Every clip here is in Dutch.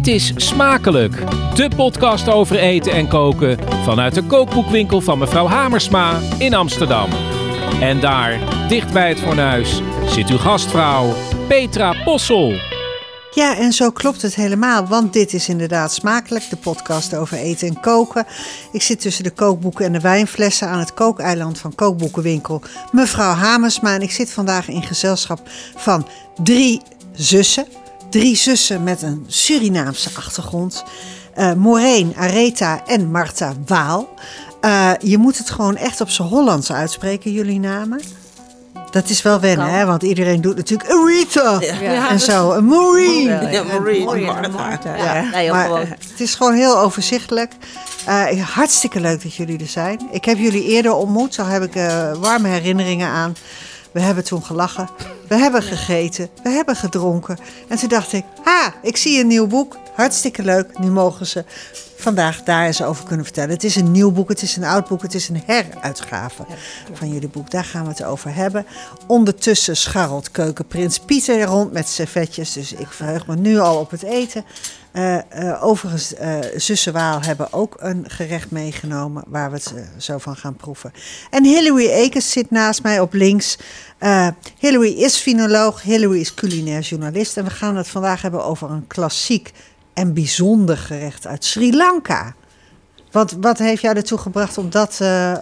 Dit is Smakelijk, de podcast over eten en koken vanuit de kookboekwinkel van mevrouw Hamersma in Amsterdam. En daar, dicht bij het fornuis, zit uw gastvrouw Petra Possel. Ja, en zo klopt het helemaal, want dit is inderdaad smakelijk, de podcast over eten en koken. Ik zit tussen de kookboeken en de wijnflessen aan het kookeiland van kookboekenwinkel mevrouw Hamersma. En ik zit vandaag in gezelschap van drie zussen. Drie zussen met een Surinaamse achtergrond. Uh, Maureen, Aretha en Marta Waal. Uh, je moet het gewoon echt op z'n Hollands uitspreken, jullie namen. Dat is wel wennen, hè? Want iedereen doet natuurlijk Aretha ja. en zo. Een Maureen. Ja, Maureen. Martha. Ja. Ja. maar het is gewoon heel overzichtelijk. Uh, hartstikke leuk dat jullie er zijn. Ik heb jullie eerder ontmoet. Daar heb ik uh, warme herinneringen aan. We hebben toen gelachen. We hebben gegeten. We hebben gedronken. En toen dacht ik, ha, ik zie een nieuw boek. Hartstikke leuk. Nu mogen ze vandaag daar eens over kunnen vertellen. Het is een nieuw boek, het is een oud boek, het is een heruitgave van jullie boek. Daar gaan we het over hebben. Ondertussen scharrelt keukenprins Pieter rond met servetjes. Dus ik verheug me nu al op het eten. Uh, uh, overigens, uh, zussen Waal hebben ook een gerecht meegenomen waar we het zo van gaan proeven. En Hillary Ekers zit naast mij op links. Hillary is finoloog, Hillary is culinair journalist. En we gaan het vandaag hebben over een klassiek en bijzonder gerecht uit Sri Lanka. Wat, wat heeft jou ertoe gebracht om dat uh,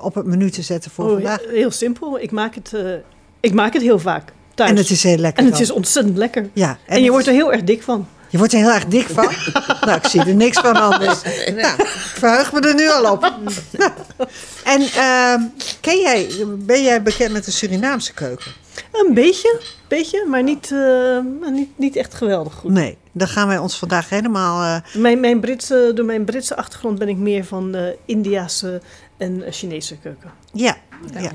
op het menu te zetten voor oh, vandaag? Heel simpel. Ik maak het, uh, ik maak het heel vaak thuis. En het is heel lekker. En het is ontzettend lekker. Ja, en, en je wordt er heel erg dik van. Je wordt er heel erg dik van? nou, ik zie er niks van anders. Nou, ik verheug me er nu al op. en uh, ken jij, ben jij bekend met de Surinaamse keuken? Een beetje, beetje maar niet, uh, niet, niet echt geweldig goed. Nee, dan gaan wij ons vandaag helemaal... Uh... Mijn, mijn Britse, door mijn Britse achtergrond ben ik meer van de Indiase en Chinese keuken. Ja, ja.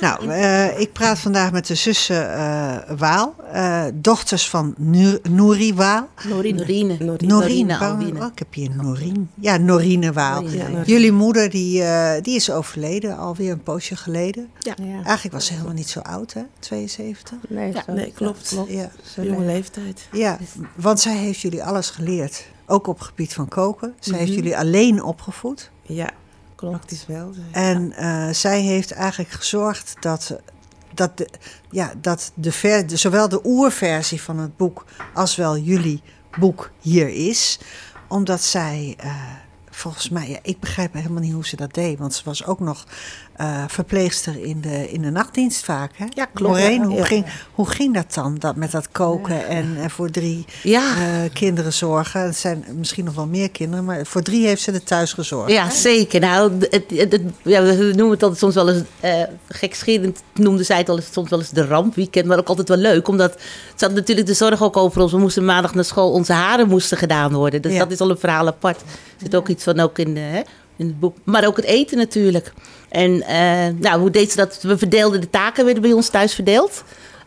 Nou, uh, ik praat vandaag met de zussen uh, Waal, uh, dochters van Nouri Waal. Norine. Norine. Norine. Norine. Norine. Oh, ik heb hier Norine. Ja, Norine Waal. Ja, Norine. Jullie moeder die, die is overleden, alweer een poosje geleden. Ja. ja. Eigenlijk was ze helemaal niet zo oud, hè? 72? Nee, ja, nee klopt. klopt. Ja. Jonge leeftijd. Ja, want zij heeft jullie alles geleerd. Ook op het gebied van koken. Zij mm -hmm. heeft jullie alleen opgevoed. Ja. Klopt. wel. En uh, zij heeft eigenlijk gezorgd dat, dat, de, ja, dat de ver, de, zowel de oerversie van het boek als wel jullie boek hier is. Omdat zij, uh, volgens mij, ja, ik begrijp helemaal niet hoe ze dat deed. Want ze was ook nog uh, verpleegster in de, in de nachtdienst vaak. Hè? Ja, klopt. Hoe, ja. ging, hoe ging dat dan, dat met dat koken en, en voor drie ja. uh, kinderen zorgen? Het zijn misschien nog wel meer kinderen, maar voor drie heeft ze er thuis gezorgd. Ja, hè? zeker. Nou, het, het, het, ja, we noemen het altijd soms wel eens, uh, gekscherend noemde zij het al eens, soms wel eens de rampweekend, maar ook altijd wel leuk. Omdat ze had natuurlijk de zorg ook over ons. We moesten maandag naar school, onze haren moesten gedaan worden. Dus ja. dat is al een verhaal apart. Er zit ook iets van ook in de... Hè? Maar ook het eten natuurlijk. En uh, nou, hoe deed ze dat? We verdeelden de taken, werden bij ons thuis verdeeld.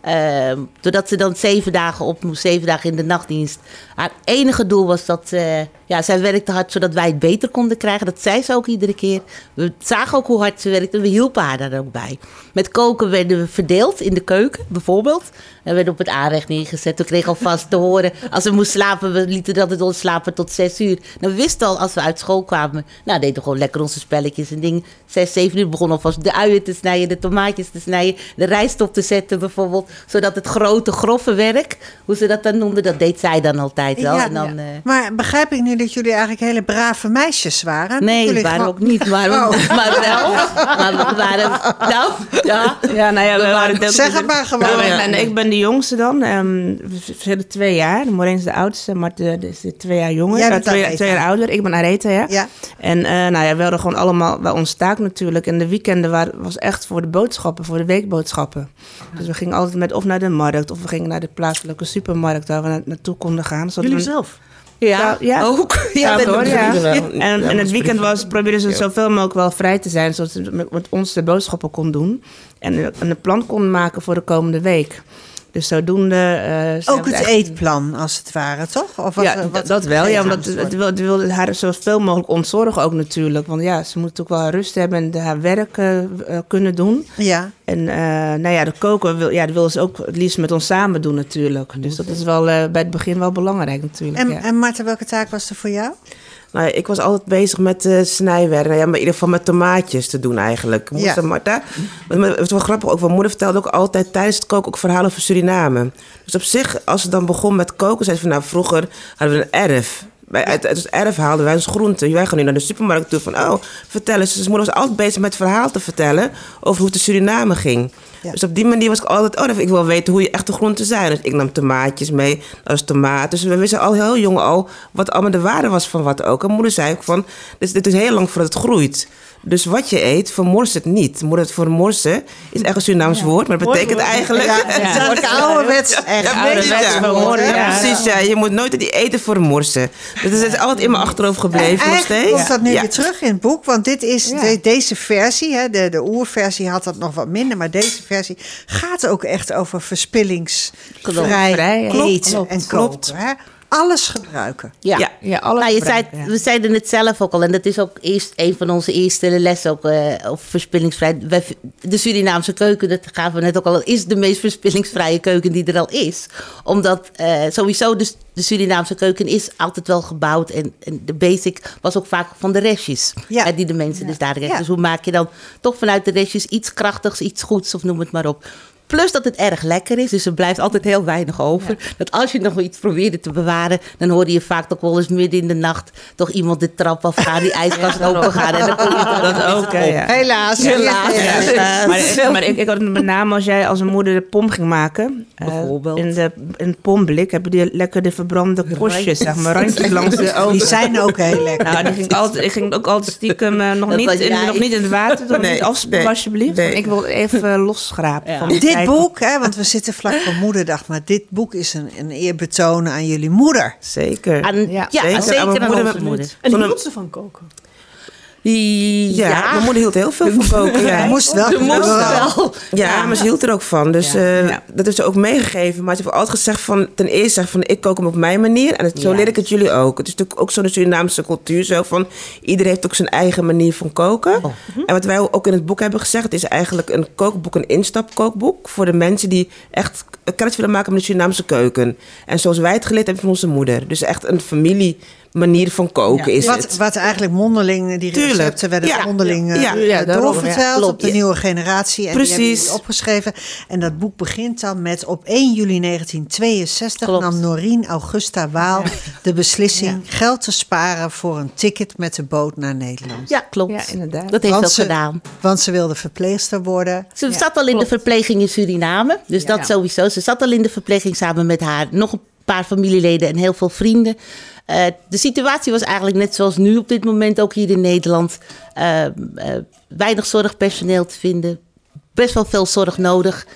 Uh, doordat ze dan zeven dagen op moest, zeven dagen in de nachtdienst. Haar enige doel was dat uh, ja, zij werkte hard zodat wij het beter konden krijgen. Dat zei ze ook iedere keer. We zagen ook hoe hard ze werkte en we hielpen haar daar ook bij. Met koken werden we verdeeld in de keuken, bijvoorbeeld. En werden op het aanrecht neergezet. We kregen alvast te horen, als we moesten slapen, we lieten dat het ons slapen tot zes uur. Nou, we wisten al, als we uit school kwamen, nou, deden we gewoon lekker onze spelletjes en dingen. Zes, zeven uur begonnen alvast de uien te snijden, de tomaatjes te snijden, de rijst op te zetten bijvoorbeeld. Zodat het grote, grove werk, hoe ze dat dan noemden, dat deed zij dan altijd wel. Ja, en dan, ja. uh... Maar begrijp ik nu dat jullie eigenlijk hele brave meisjes waren? Nee, jullie waren gewoon... ook niet, maar, oh. maar wel. Maar we waren, nou, ja. Ja, nou ja, we waren... Zeg het maar gewoon. Nou, en ik ben de jongste dan. Um, we verschillen twee jaar. Maureen is de oudste, maar de, de is twee jaar jonger. Jij bent twee, twee, jaar ouder. Ik ben Areta, ja. ja. En uh, nou ja, we hadden gewoon allemaal bij ons taak natuurlijk. En de weekenden waren, was echt voor de boodschappen, voor de weekboodschappen. Dus we gingen altijd met of naar de markt of we gingen naar de plaatselijke supermarkt waar we na, naartoe konden gaan. Jullie we, zelf? Ja, ja, ook. Ja, ja, hoor, ja. En, en het weekend was, probeerden ze zoveel mogelijk wel vrij te zijn, zodat ze met ons de boodschappen kon doen. En een plan kon maken voor de komende week. Dus zodoende... zijn Ook het eetplan, als het ware, toch? Of wat, ja, dat- wat dat wel. Ja, omdat het, het wil haar zoveel mogelijk ontzorgen ook natuurlijk. Want ja, ze moet ook wel rust hebben en haar werk eh, eh, kunnen doen. Ja, En nou ja, de koken wil, ja, dat wil ze ook het liefst met ons samen doen natuurlijk. Dus dat is wel bij het begin wel belangrijk natuurlijk. en, ja. en Marta, welke taak was er voor jou? Nou, ik was altijd bezig met eh snijwerk. Nou ja, maar in ieder geval met tomaatjes te doen eigenlijk. Moest Ja. Marta. Het was wel grappig ook. Mijn moeder vertelde ook altijd tijdens het koken ook verhalen over Suriname. Dus op zich, als ze dan begon met koken, zei ze van nou, vroeger hadden we een erf. Uit, uit het erf haalden wij ons groenten. Wij gaan nu naar de supermarkt toe van, oh, vertel eens. Dus moeder was altijd bezig met het verhaal te vertellen over hoe het in Suriname ging. Ja. Dus op die manier was ik altijd, oh, ik wil weten hoe je echte groenten zijn. Dus ik nam tomaatjes mee, was tomaat. Dus we wisten al heel jong al wat allemaal de waarde was van wat ook. En moeder zei ook van, dit is heel lang voordat het groeit. Dus wat je eet, vermors het niet. Moeder, het vermorsen is echt een Surinaams woord, maar het betekent woord. eigenlijk... Ja, het is eigenlijk ouderwets. Echt Ja, ouderwets precies, ja. vermoorden, Ja, ja. precies, ja. Je moet nooit die eten vermorsen. Dus het is altijd in mijn achterhoofd gebleven, nog Eigenlijk steeds. komt dat nu Ja. weer terug in het boek, want dit is Ja. de- deze versie, hè, de, de oerversie had dat nog wat minder, maar deze versie gaat ook echt over verspillingsvrij eten Klopt, en klopt. Alles gebruiken. Ja. Ja. Ja, alles Nou, je zei, ja. We zeiden het zelf ook al, en dat is ook eerst een van onze eerste lessen ook, eh over verspillingsvrij. Wij, de Surinaamse keuken, dat gaven we net ook al, is de meest verspillingsvrije keuken die er al is. Omdat eh, sowieso de, de Surinaamse keuken is altijd wel gebouwd en, en de basic was ook vaak van de restjes Ja. eh, die de mensen dus daar krijgen. Ja. Dus hoe maak je dan toch vanuit de restjes iets krachtigs, iets goeds of noem het maar op. Plus dat het erg lekker is, dus er blijft altijd heel weinig over. Dat als je nog iets probeerde te bewaren, dan hoorde je vaak toch wel eens midden in de nacht toch iemand de trap afgaan, die ijskast open gaan. En dan kon je Dat ook, hè, ja. Helaas. Helaas. Ja. Maar, maar ik, ik had het met name als jij als een moeder de pom ging maken. eh, Bijvoorbeeld. in, de, in het pomblik hebben die lekker de verbrande korstjes, zeg maar, randjes langs de. Die zijn ook heel lekker. Nou, die ging altijd, ik ging ook altijd stiekem eh, nog, Dat niet in, jij. nog niet in het water doen. Nee, nee, alsjeblieft. nee. Ik wil even eh, losschrapen. Ja. Van Dit boek, hè, want we zitten vlak voor Moederdag, maar dit boek is een, een eerbetoon aan jullie moeder. Zeker. Aan, ja, Ja, zeker, zeker. Aan mijn aan moeder moeder. moed. En hield ze van koken? Ja, Ja, mijn moeder hield heel veel van koken. Ja. Moest wel. ze moest wel. Ja, maar ze hield er ook van. Dus Ja. eh, Ja. dat heeft ze ook meegegeven. Maar ze heeft altijd gezegd van... Ten eerste zeg van, ik kook hem op mijn manier. En het, zo Ja. leer ik het jullie ook. Het is natuurlijk ook zo de Surinaamse cultuur. Zo van, iedereen heeft ook zijn eigen manier van koken. En wat wij ook in het boek hebben gezegd... Het is eigenlijk een kookboek, een instapkookboek. Voor de mensen die echt kennis willen maken met de Surinaamse keuken. En zoals wij het geleerd hebben van onze moeder. Dus echt een familie manier van koken Ja. is Wat, het. wat eigenlijk mondeling, die Tuurlijk. recepten werden Ja. mondeling eh, Ja. eh, Ja, daarom, doorverteld ja. op de nieuwe generatie. En die hebben Precies. jullie opgeschreven. En dat boek begint dan met op 1 juli 1962 Klopt. nam Norien Augusta Waal de beslissing geld te sparen voor een ticket met de boot naar Nederland. Ja, klopt. Ja, inderdaad. Dat heeft Want ze gedaan. Want ze wilde verpleegster worden. Ze Ja, zat al in de verpleging in Suriname. Dus dat Ja. sowieso. Ze zat al in de verpleging samen met haar. Nog een paar familieleden en heel veel vrienden. Eh, de situatie was eigenlijk net zoals nu op dit moment ook hier in Nederland. Eh, eh, weinig zorgpersoneel te vinden. Best wel veel zorg nodig.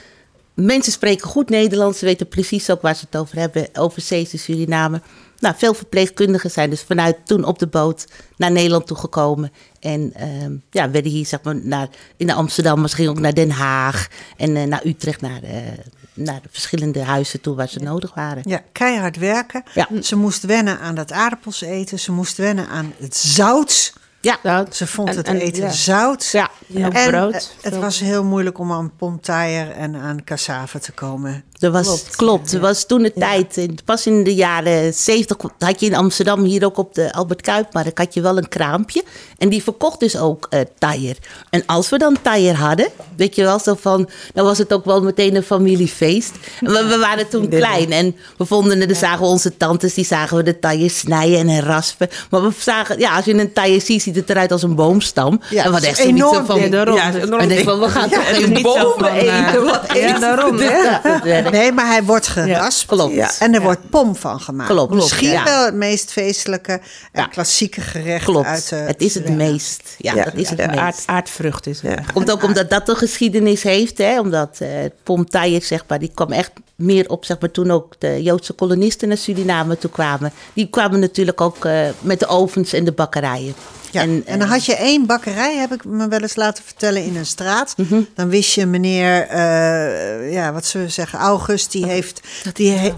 Mensen spreken goed Nederlands. Ze weten precies ook waar ze het over hebben. Overzees in Suriname. Nou, veel verpleegkundigen zijn dus vanuit toen op de boot naar Nederland toegekomen. En ehm, ja, werden hier zeg maar naar, in Amsterdam, misschien ook naar Den Haag. En eh, naar Utrecht, naar, eh, naar de verschillende huizen toe waar ze nodig waren. Ja, keihard werken. Ja. Ze moest wennen aan dat aardappels eten. Ze moest wennen aan het zout. Ja, Zout. Ze vond En- het en- eten ja. zout. ja. En ook En brood. het was heel moeilijk om aan pomtaier en aan cassave te komen. Dat was, klopt. Er was toen de tijd, in- pas in de jaren 70 had je in Amsterdam hier ook op de Albert Kuipmarkt had je wel een kraampje. En die verkocht dus ook eh taier. En als we dan taier hadden, weet je wel, zo van, dan was het ook wel meteen een familiefeest. We, we waren toen klein en we vonden, dan zagen we onze tantes, die zagen we de taier snijden en raspen. Maar we zagen, ja, als je een taier ziet, ziet het eruit als een boomstam. Ja, en wat echt zoiets zo van, Ja, daarom. Ja, en denk van, we gaan toch geen niet zo bomen van, eh, eten? Wat ja, daarom, hè? Nee, maar hij wordt geraspt. Klopt. En er wordt pom van gemaakt. Klopt, Misschien ja. wel het meest feestelijke en Ja. klassieke gerecht Klopt, uit de... het is het meest. Ja, Ja, dat is het meest. aard, aardvrucht is het. Ja. Komt ook omdat dat een geschiedenis heeft, hè? omdat eh Pomtaier, zeg maar, die kwam echt meer op, zeg maar, toen ook de Joodse kolonisten naar Suriname toe kwamen. Die kwamen natuurlijk ook eh, met de ovens en de bakkerijen. Ja, en, En, dan had je één bakkerij, heb ik me wel eens laten vertellen, in een straat. Mhm. Dan wist je meneer, eh, ja, wat zullen we zeggen, August, die heeft... Die he-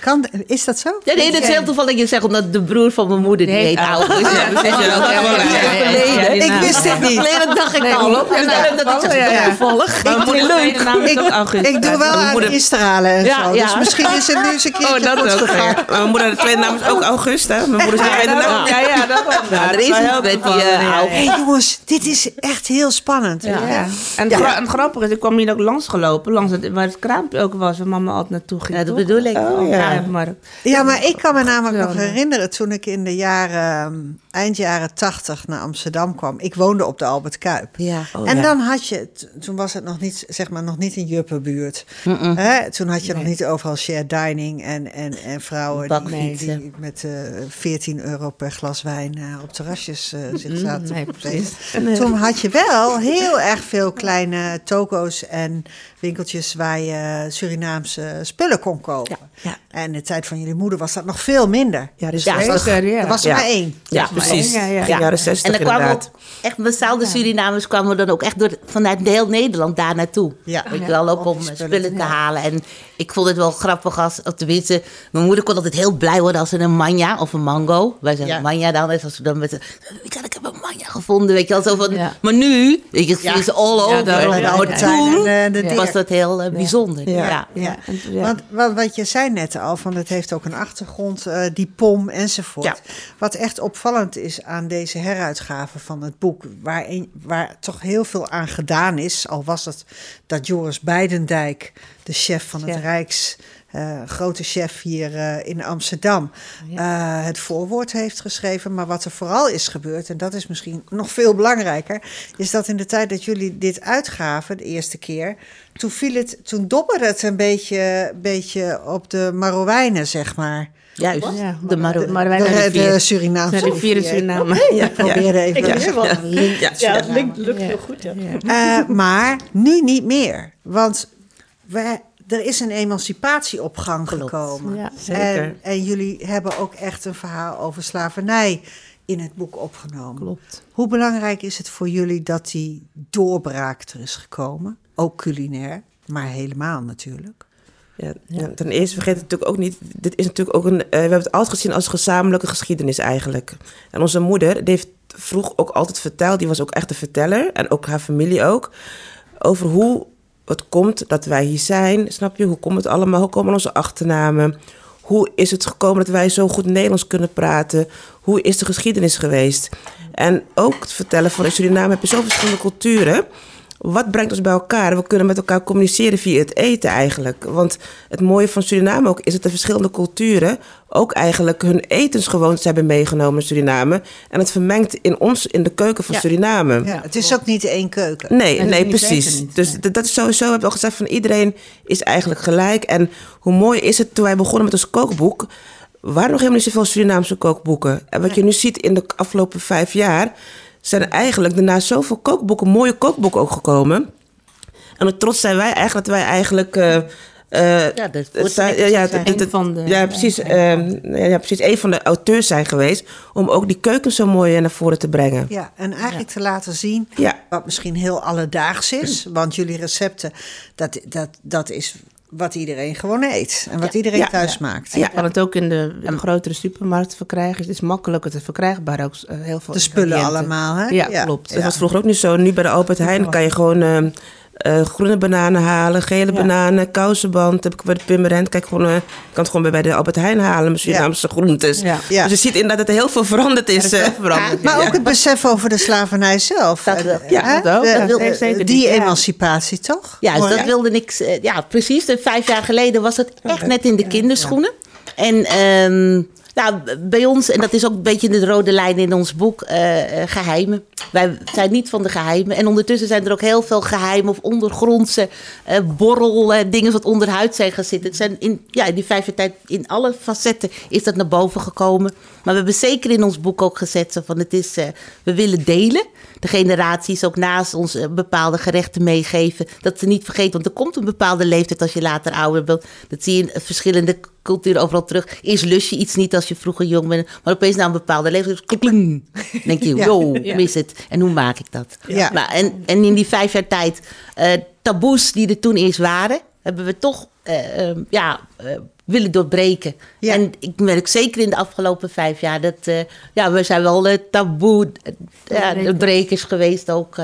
kan, is dat zo? Ja, nee, dat is heel toevallig je zegt, omdat de broer van mijn moeder die Nee, heet. Ja, dat is wel Ik wist dit niet. Dat dacht ik Nee, al. daarom dat ik zeg, toevallig. Ik, ook August. ik doe wel Mijn aan moeder- Israëlen en Ja, zo. ja. Dus misschien is het nu eens een keertje Oh, dat goed ook. gegaan. Mijn moeder, de tweede naam is ook August, hè? Mijn moeder is de tweede naam. Ja, ja, dat wel. Er is iets met die Hé hey, jongens, dit is echt heel spannend. Ja. En, het het grappige is, ik kwam hier ook langs gelopen, langs het, waar het kraampje ook was, waar mama altijd naartoe ging. Ja, dat bedoel ik. Ja. Maar, Ja, maar ik kan me namelijk nog herinneren toen ik in de jaren, eind jaren tachtig naar Amsterdam kwam. Ik woonde op de Albert Kuip. Ja. en ja. dan had je, toen was het nog niet, zeg maar, nog niet een juppenbuurt. Hè? Toen had je nog niet overal shared dining en, en, en vrouwen die, met eh 14 euro per glas wijn eh, op terrasjes eh, zich zaten nee, vervelen. Toen had je wel heel erg veel kleine toko's en winkeltjes waar je Surinaamse spullen kon kopen. Ja. En de tijd van jullie moeder was dat nog veel minder. Ja, dus Ja, zeker, ja. Er was er Ja. maar één. ja, precies. Ja, ja. Begin jaren 60 En dan kwamen inderdaad. ook echt massaal de Surinamers kwamen dan ook echt door, vanuit heel Nederland daar naartoe. Ja. Weet je wel, ook Om spullen spullen, te- halen. En ik vond het wel grappig als, tenminste, mijn moeder kon altijd heel blij worden als ze een manja of een mango. Wij zeggen Ja. manja dan, net als we dan met ik had- ik heb een manja gevonden, weet je wel, zo van, Ja. maar nu, weet je, is all over. Heijn Toen en was dat heel eh, bijzonder. Ja. Ja. Ja. En- ja. Want wat, wat je zei net al, van het heeft ook een achtergrond, eh, die pom enzovoort. Ja. Wat echt opvallend is aan deze heruitgave van het boek, waar, een- waar toch heel veel aan gedaan is, al was het dat Joris Beidendijk, de chef van het Ja. Rijks, eh, grote chef hier eh, in Amsterdam, eh, het voorwoord heeft geschreven. Maar wat er vooral is gebeurd, en dat is misschien nog veel belangrijker, is dat in de tijd dat jullie dit uitgaven, de eerste keer, toen, viel het, toen dobberde het een beetje, beetje op de Marowijnen, zeg maar. Juist, Ja, de Maro. maar wij de, de. Surinaamse in rivier. Suriname. Ja, ik probeerde even Ja. Ja, het lukt, lukt heel goed. Ja. Eh, maar nu niet meer. Want wij, er is een emancipatie op gang gekomen. Ja, zeker. En, en jullie hebben ook echt een verhaal over slavernij in het boek opgenomen. Klopt. Hoe belangrijk is het voor jullie dat die doorbraak er is gekomen? Ook culinair, maar helemaal natuurlijk. Ja, ten eerste vergeet het natuurlijk ook niet. Dit is natuurlijk ook een. eh, we hebben het altijd gezien als gezamenlijke geschiedenis eigenlijk. En onze moeder, die heeft vroeg ook altijd verteld. Die was ook echt een verteller. En ook haar familie ook. Over hoe het komt dat wij hier zijn. Snap je? Hoe komt het allemaal? Hoe komen onze achternamen? Hoe is het gekomen dat wij zo goed Nederlands kunnen praten? Hoe is de geschiedenis geweest? En ook het vertellen van in Suriname heb je zo verschillende culturen. Wat brengt ons bij elkaar? We kunnen met elkaar communiceren via het eten eigenlijk. Want het mooie van Suriname ook is dat de verschillende culturen ook eigenlijk hun etensgewoontes hebben meegenomen in Suriname. En het vermengt in ons in de keuken van Ja. Suriname. Ja, het is ook niet één keuken. Nee, nee, precies. niet, Dus nee. dat- dat is sowieso, heb ik al gezegd, van iedereen is eigenlijk gelijk. En hoe mooi is het toen wij begonnen met ons kookboek, waren nog helemaal niet zoveel Surinaamse kookboeken. En wat je nu ziet in de afgelopen vijf jaar, zijn eigenlijk daarna zoveel kookboeken, mooie kookboeken ook gekomen. En hoe trots zijn wij eigenlijk dat wij eigenlijk... eh, eh, Ja, dat het zijn- ja, ja, zijn. het- Een van de- ja, precies. ehm, ja, precies. Een van de auteurs zijn geweest om ook die keuken zo mooi naar voren te brengen. Ja, en eigenlijk te laten zien Ja. wat misschien heel alledaags is. Want jullie recepten, dat, dat, dat is wat iedereen gewoon eet. En wat iedereen Ja. thuis maakt. Je kan het ook in de, in de grotere supermarkt verkrijgen. Het is makkelijker te verkrijgbaar ook. eh, heel veel De spullen allemaal, hè? Ja, klopt. Dat was vroeger ook niet zo. Nu bij de Albert Heijn kan je gewoon eh, eh, groene bananen halen, gele Ja. bananen, kousenband. Heb ik bij de Pimmerend. Kijk, gewoon, eh, je kan het gewoon bij, bij de Albert Heijn halen met Surinaamse groentes. Ja. Ja. Dus je ziet inderdaad dat er heel veel veranderd is. Eh. veranderd. Maar ook het besef over de slavernij zelf. Dat wel. Ja, dat ook. De- dat zeker die niet, ja. emancipatie, toch? Ja, dus dat wilde niks. eh, ja, precies. Vijf jaar geleden was het echt net in de kinderschoenen. En ehm, nou, bij ons, en dat is ook een beetje de rode lijn in ons boek, eh, eh, geheimen. Wij zijn niet van de geheimen. En ondertussen zijn er ook heel veel geheimen of ondergrondse eh borrel, dingen wat onderhuid zijn gaan zitten. Het zijn in, ja, in die vijf jaar tijd, in alle facetten is dat naar boven gekomen. Maar we hebben zeker in ons boek ook gezet van het is, we willen delen. De generaties ook naast ons bepaalde gerechten meegeven. Dat ze niet vergeten, want er komt een bepaalde leeftijd als je later ouder bent. Dat zie je in verschillende cultuur overal terug. Eerst lus je iets niet als je vroeger jong bent, maar opeens na een bepaalde leeftijd, kling, denk je, wow, Ja. mis het. En hoe maak ik dat? Ja. Nou, en, en in die vijf jaar tijd, eh, taboes die er toen eerst waren, hebben we toch eh, eh, ja, eh, willen doorbreken. Ja. En ik merk zeker in de afgelopen vijf jaar dat ja, we zijn wel eh, taboe eh, ja, de brekers geweest, ook,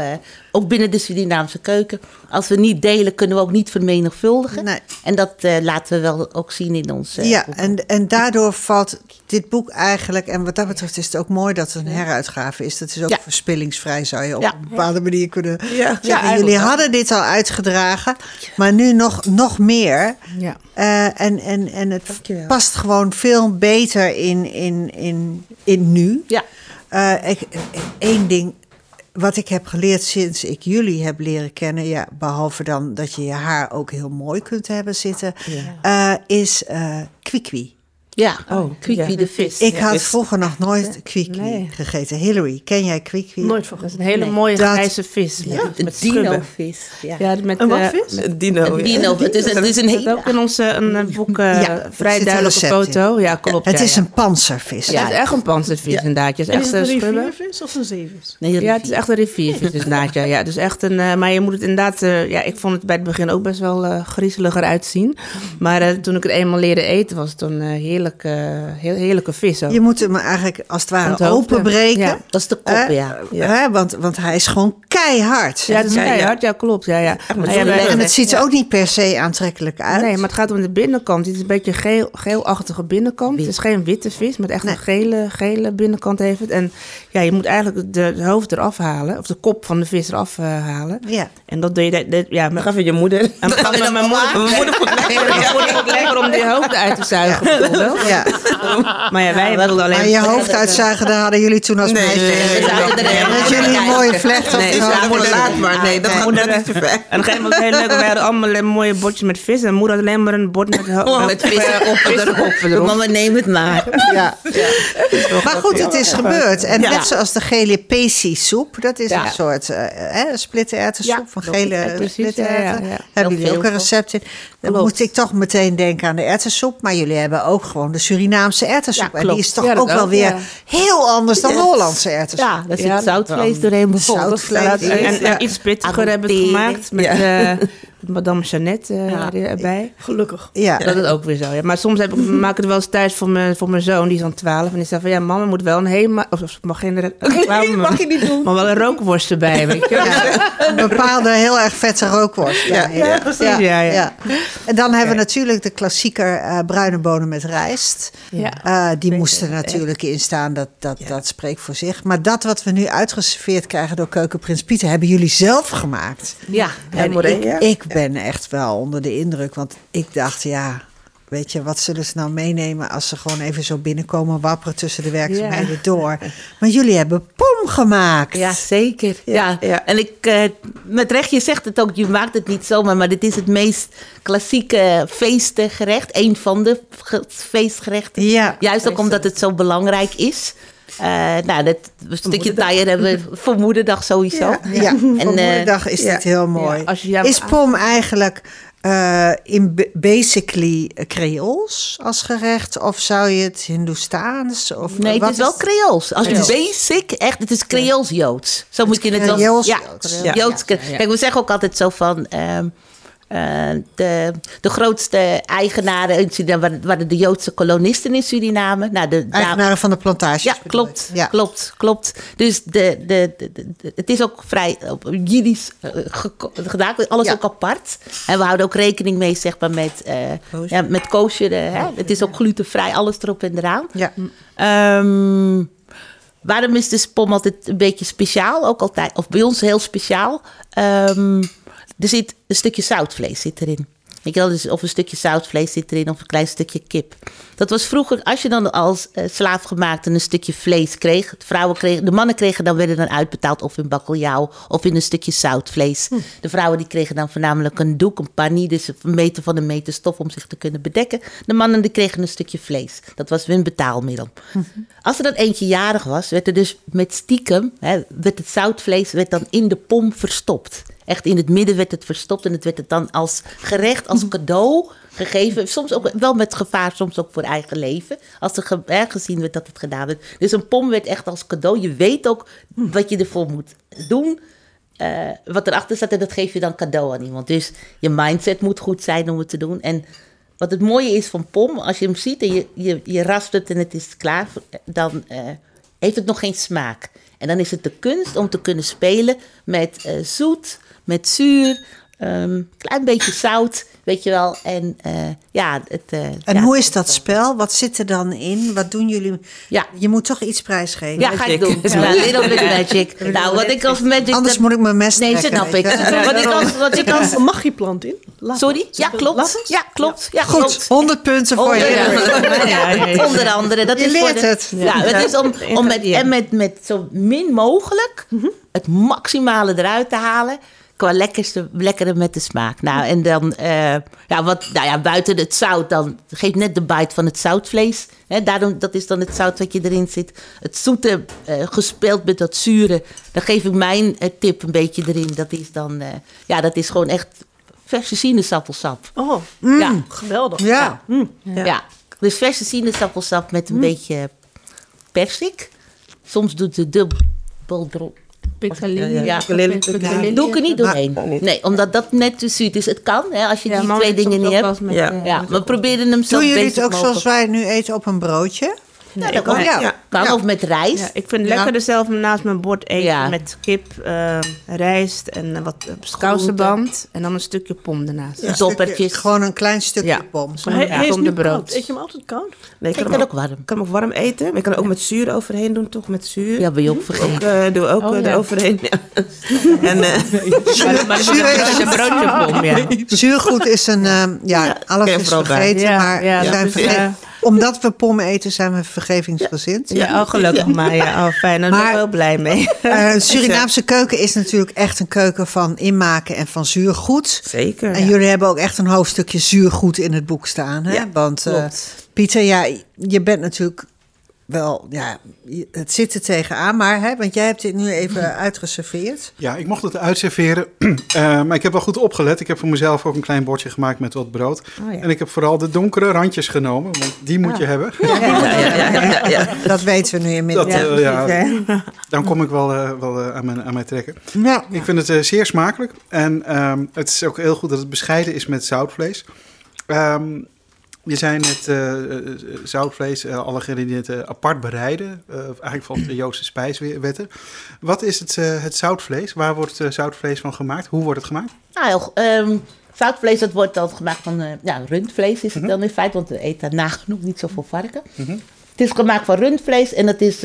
ook binnen de Surinaamse keuken. Als we niet delen, kunnen we ook niet vermenigvuldigen. Nee. En dat eh, laten we wel ook zien in ons eh, Ja, boek. en, en daardoor valt dit boek eigenlijk, en wat dat betreft is het ook mooi dat het een heruitgave is. Dat is ook Ja. verspillingsvrij, zou je op Ja. een bepaalde manier kunnen Ja. zeggen. Jullie hadden dit al uitgedragen, maar nu nog, nog meer. Ja. Eh, en, en, en het Dankjewel. past gewoon veel beter in, in, in, in nu. Ja. Eh, ik, één ding wat ik heb geleerd sinds ik jullie heb leren kennen, ja, behalve dan dat je je haar ook heel mooi kunt hebben zitten, eh, is eh kwikwi. Ja, Oh, Kwikwi ja. de vis. Ik Ja, had vroeger nog nooit kwikwi Nee. gegeten. Hillary, ken jij kwikwi? Nooit van Dat is een hele Nee. mooie Dat- grijze vis. Met, Een met schubben. dino-vis. Ja. Ja, met, Een wat eh, vis? Een dino. Een ja. dino. Het is, het is een Dat hele... ook in onze een, een boek eh, Ja, er vrij duidelijke in. foto. Ja, klopt. Het ja, is ja. een panzervis. Ja, het is echt een panzervis Ja. inderdaad. Het is echt is het een riviervis of een zeevis? Nee, Ja, het is echt een riviervis inderdaad. Ja, ja. Dus echt een, eh, maar je moet het inderdaad... eh, ja, ik vond het bij het begin ook best wel eh, griezeliger uitzien. Maar eh, toen ik het eenmaal leerde eten, was het een eh, heerlijk, eh, heel, heerlijke vis ook. Je moet hem eigenlijk als het ware het openbreken. ja. Dat is de kop, ja. Hè, want, want hij is gewoon keihard. Ja, het is Ja, ja. keihard. Ja, klopt. Ja, ja. ja, En het ziet er ook niet per se aantrekkelijk uit. Nee, maar het gaat om de binnenkant. Het is een beetje geel, geelachtige binnenkant. Het is geen witte vis, maar echt Nee. een gele, gele binnenkant heeft het. En ja, je moet eigenlijk de, de hoofd eraf halen, of de kop van de vis eraf eh, halen. Ja. En dat doe je, de, de- ja, Gaf je je moeder. en dan gaan we met mijn moeder, Mijn moeder vond het lekker om die hoofd uit te zuigen, bijvoorbeeld. Ja. Maar ja, wij wilden alleen... Maar je hoofd uitzuigen, daar hadden jullie toen als Nee, meisje. nee, Dat niet jullie een mooie vlecht op Nee, je ja, hadden. laat maar. Nee, dat gaat net te ver. En op een gegeven moment heel leuk. We hadden allemaal een mooie bordjes met vis. En moeder had alleen maar een bord met, ho- Met vissenkoppen erop. erop. Mama, neem het maar. Ja. Maar goed, het is gebeurd. En Ja. Net zoals de gele pesi soep, dat is Ja. een soort eh hè, splittererwtensoep Ja, van gele splittererwten. ja, ja, ja. Hebben jullie ook een recept in? Dan Klopt. moet ik toch meteen denken aan de erwtensoep. Maar jullie hebben ook gewoon de Surinaamse erwtensoep. Ja, en die is toch ook wel weer ja. heel anders dan de Hollandse erwtensoep. Ja, daar zit Ja, zoutvlees doorheen bijvoorbeeld. Zoutvlees. En, iets pittiger hebben we het Adopteren. gemaakt met eh, Madame Jeannette Ja. erbij. Gelukkig. Ja. Dat is ook weer zo. Ja. Maar soms heb ik, maak ik het wel eens thuis voor mijn, voor mijn zoon, die is dan 12. En die zegt van ja, mama moet wel een Hema. Of, of mag geen reclame, mag je niet doen. Maar wel een rookworst erbij, weet je. Ja, een bepaalde heel erg vette rookworst. Ja, Ja, precies, ja, ja. En dan hebben we natuurlijk de klassieker eh, bruine bonen met rijst. Ja. Eh, die moesten er natuurlijk in staan, dat, dat, dat spreekt voor zich. Maar dat wat we nu uitgeserveerd krijgen door Keukenprins Pieter... hebben jullie zelf gemaakt. Ja, En ik, ik ben echt wel onder de indruk, want ik dacht, ja... Weet je, wat zullen ze nou meenemen als ze gewoon even zo binnenkomen wapperen tussen de werkzaamheden door? Maar jullie hebben pom gemaakt. Ja, zeker. Ja, ja. En ik, eh, met recht, je zegt het ook, je maakt het niet zomaar, maar dit is het meest klassieke feestgerecht. Een van de ge- feestgerechten. Ja. Juist ook omdat het zo belangrijk is. Eh, nou, dat een stukje taaier hebben we voor moederdag sowieso. Ja, ja. voor eh, moederdag is dit heel mooi. Ja, als je- ja, is pom eigenlijk eh, in basically Creools als gerecht? Of zou je het Hindoestaans? Of Nee, het is wel Creools. Als je Creools. basic, echt, het is Creools-Joods. Zo moet je het wel Creools Ja, Joods. ja. Joods. Ja, ja. Kijk, we zeggen ook altijd zo van... ehm, eh, de, de grootste eigenaren in Suriname waren, de Joodse kolonisten in Suriname. Nou, de, daar- Eigenaren van de plantages. ja, klopt. Ja. klopt, klopt. Dus de, de, het is ook vrij op Jiddisch eh, gedaan, alles Ja. ook apart. En we houden ook rekening mee, zeg maar, met, eh ja, met kosher. eh, hè? Het is ook glutenvrij, alles erop en eraan. Ja. Ehm, waarom is de spom altijd een beetje speciaal? Ook altijd, of bij ons heel speciaal. Ehm, er zit een stukje zoutvlees zit erin. Weet je wel, dus of een stukje zoutvlees zit erin of een klein stukje kip. Dat was vroeger, als je dan als eh, slaafgemaakte een stukje vlees kreeg. De, vrouwen kregen, de mannen kregen dan, werden dan uitbetaald of in bakkeljauw of in een stukje zoutvlees. De vrouwen die kregen dan voornamelijk een doek, een panie, dus een meter van een meter stof om zich te kunnen bedekken. De mannen die kregen een stukje vlees. Dat was hun betaalmiddel. Als er dan eentje jarig was, werd er dus met stiekem, hè, werd het zoutvlees werd dan in de pom verstopt. Echt in het midden werd het verstopt. En het werd het dan als gerecht, als cadeau gegeven. Soms ook wel met gevaar, soms ook voor eigen leven. Als er gezien werd dat het gedaan werd. Dus een pom werd echt als cadeau. Je weet ook wat je ervoor moet doen. eh, wat erachter staat en dat geef je dan cadeau aan iemand. Dus je mindset moet goed zijn om het te doen. En wat het mooie is van pom, als je hem ziet en je, je, je rast het en het is klaar, dan eh, heeft het nog geen smaak. En dan is het de kunst om te kunnen spelen met eh, zoet, met zuur, een klein beetje zout, weet je wel. En eh, ja, het, eh, En ja, hoe is dat spel? Wat zit er dan in? Wat doen jullie? Ja. Je moet toch iets prijsgeven? Ja, ga ik doen. Ja, little bit magic. Nou, wat ik als magic... Anders moet ik mijn mes Nee, snap ik. je. Wat ik als... Wat ik als Een magieplant in. Laat sorry? Ja, klopt. Ja, klopt. Ja, Goed, klopt. 100 punten voor Onder, je. ja, onder andere. Dat Je is voor leert de- het. Ja, het is om, om met, en met, met zo min mogelijk het maximale eruit te halen. Qua lekkerste, lekkere met de smaak. Nou, en dan, eh, ja, wat, nou ja, buiten het zout, dan geeft net de bite van het zoutvlees. Hè, daarom, dat is dan het zout wat je erin zit. Het zoete, eh, gespeeld met dat zure. Dan geef ik mijn eh, tip een beetje erin. Dat is dan, eh, ja, dat is gewoon echt verse sinaasappelsap. Oh, Ja, geweldig. Ja. ja. Dus verse sinaasappelsap met een beetje persik. Soms doet de dubbel Piccalilli. Ja. Doe ik er niet doorheen. Nee, omdat dat net te zoet is. Het kan, hè, als je die twee dingen niet hebt. Ja. eh, we proberen hem zo Doen jullie het ook zoals wij nu eten op een broodje? Ja, dat kan. Kan, Ja. of met rijst. Ja, ik vind het lekkerder zelf naast mijn bord eten Ja. met kip, eh, rijst en eh, wat kousenband. En dan een stukje pom ernaast. Ja. Doppertjes. Gewoon een klein stukje Ja. pom. Hij, Ja, hij zonder brood. koud. Eet je hem altijd koud? Nee, ik Ik kan, hem ook warm. kan hem ook warm eten. Maar ik kan er ook met zuur overheen doen, toch? Met zuur. Ja, ben je ook Ook, vergeten. eh, doe ook Oh, eh, ja. eroverheen. En, eh, Maar, maar een broodje pom, ja. Zuurgoed is een, ehm, ja, alles is vergeten, maar ja, we zijn is, verge- eh, omdat we pom eten zijn we vergevingsgezind. Ja, oh, gelukkig maar. Ja, oh, fijn. Daar ben ik wel blij mee. Eh, Surinaamse keuken is natuurlijk echt een keuken van inmaken en van zuurgoed. zeker. En jullie hebben ook echt een hoofdstukje zuurgoed in het boek staan. Hè? Ja, Want eh, klopt. Pieter, ja, je bent natuurlijk wel, ja, het zit er tegenaan. Maar, hè, want jij hebt dit nu even uitgeserveerd. Ja, ik mocht het uitserveren. Eh, maar ik heb wel goed opgelet. Ik heb voor mezelf ook een klein bordje gemaakt met wat brood. Oh, ja. En ik heb vooral de donkere randjes genomen, want die moet je hebben. ja, ja, ja, ja, ja. Dat weten we nu inmiddels. Dat, hè. dan kom ik wel, eh, wel aan, mijn, aan mij trekken. Ja. Ik vind het zeer smakelijk. En ehm, het is ook heel goed dat het bescheiden is met zoutvlees. Ehm, je zei net eh, eh, zoutvlees, eh, alle ingrediënten apart bereiden. eigenlijk volgens de Joodse spijswetten. Wat is het, het zoutvlees? Waar wordt zoutvlees van gemaakt? Hoe wordt het gemaakt? Nou, ehm, zoutvlees dat wordt dan gemaakt van ja, rundvlees is het dan in feite, want we eten nagenoeg niet zoveel varken. Het is gemaakt van rundvlees en dat, is,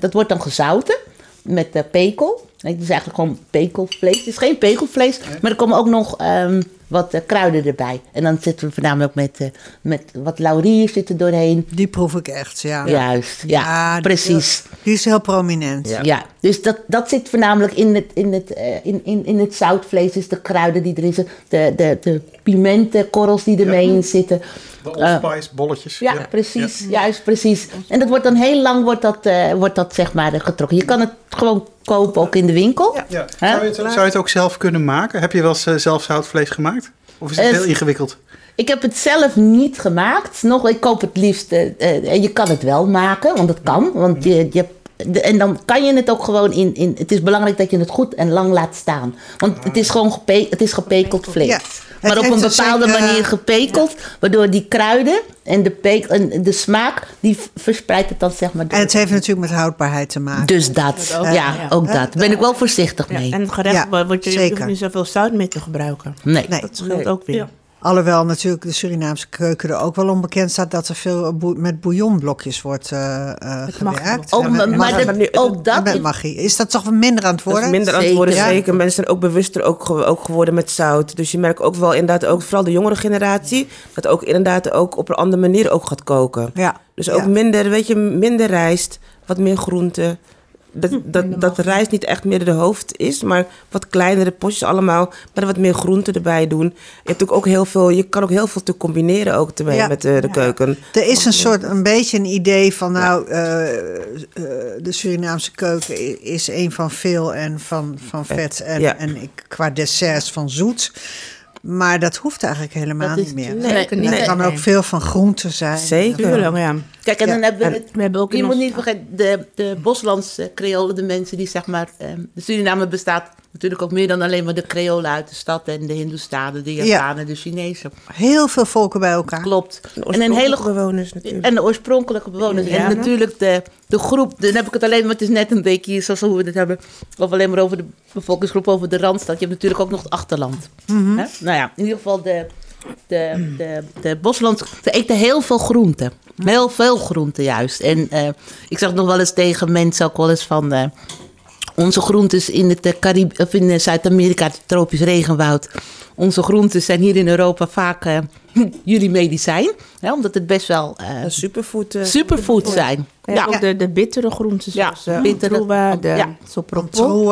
dat wordt dan gezouten met pekel. Het is eigenlijk gewoon pekelvlees. Het is geen pekelvlees, maar er komen ook nog ehm, wat eh, kruiden erbij. En dan zitten we voornamelijk met, eh, met wat laurier zitten doorheen. Die proef ik echt, ja. Juist, ja, precies. Die is heel prominent. Ja. Ja, dus dat, dat zit voornamelijk in het, in, het, eh, in, in, in het zoutvlees, dus de kruiden die erin zitten, de, de, de pimentenkorrels die ermee in zitten. De allspice bolletjes. Ja, precies, juist precies. En dat wordt dan heel lang wordt dat, eh, wordt dat zeg maar getrokken. Je kan het gewoon kopen ook in de winkel. Ja. Zou, je het, zou je het ook zelf kunnen maken? Heb je wel eens zelf zoutvlees gemaakt? Of is het Eh, heel ingewikkeld? Ik heb het zelf niet gemaakt. Nog, ik koop het liefst. en je kan het wel maken, want het kan. Want je, je hebt- de- en dan kan je het ook gewoon in, in. Het is belangrijk dat je het goed en lang laat staan. Want het is gewoon gepe, het is gepekeld vlees. Ja. Maar Het op een bepaalde zekere- manier gepekeld, waardoor die kruiden en de, peek, en de smaak, die verspreidt het dan zeg maar. door. En het heeft natuurlijk met houdbaarheid te maken. Dus dat, ook, ja, ja. ook dat. Daar ben ik wel voorzichtig Ja, mee. en het gerecht Ja, wordt je, je zeker. hoeft niet zoveel zout meer te gebruiken. Nee. Nee. Dat scheelt Nee. ook weer. Alhoewel natuurlijk de Surinaamse keuken er ook wel onbekend staat dat er veel met bouillonblokjes wordt eh, eh, gewerkt. maar, dat- ook dat. met magie. Is dat toch minder aan het worden? minder Zeker. antwoorden, Ja. zeker. Mensen zijn ook bewuster ook, ge- ook geworden met zout. Dus je merkt ook wel inderdaad, ook vooral de jongere generatie, dat ook inderdaad ook op een andere manier ook gaat koken. Ja. Dus ook Ja. minder, weet je, minder rijst, wat meer groenten. Dat, dat, dat rijst niet echt meer de hoofd is, maar wat kleinere potjes allemaal, maar wat meer groenten erbij doen. Je hebt ook, ook heel veel, je kan ook heel veel te combineren ook Ja. met de, de keuken. Er is een soort, een beetje een idee van, nou, eh, eh, de Surinaamse keuken is een van veel en van, van vet en, Ja. en ik, qua desserts van zoet. Maar dat hoeft eigenlijk helemaal Dat is- niet meer. nee, niet. Het kan ook veel van groenten zijn. Zeker. Ja. Kijk, en Ja, dan hebben we en het We hebben ook Je moet ons- niet vergeten, de, de Boslandse Creolen, de mensen die zeg maar... ehm, de Suriname bestaat natuurlijk ook meer dan alleen maar de Creolen uit de stad... en de Hindoestanen, de Ja. Japanen, de Chinezen. Heel veel volken bij elkaar. Klopt. En een hele bewoners natuurlijk. En de oorspronkelijke bewoners. En natuurlijk de, de groep. Dan heb ik het alleen maar, het is net een beetje zoals hoe we het hebben. Of alleen maar over de bevolkingsgroep, over de Randstad. Je hebt natuurlijk ook nog het achterland. Hè? Nou ja, in ieder geval de, de, de, de Bosland. Ze eten heel veel groenten. Heel veel groenten juist. En eh, ik zeg nog wel eens tegen mensen ook wel eens van. eh, onze groentes in, het eh, Carib of in eh, Zuid-Amerika, het tropisch regenwoud. Onze groentes zijn hier in Europa vaak eh, jullie medicijn. Hè, omdat het best wel eh, Een superfood. eh, superfood zijn. Ja, Ja, ook de, de bittere groenten Ja, zoals uh, bittere- bittere, de ja. Ja. sopropo.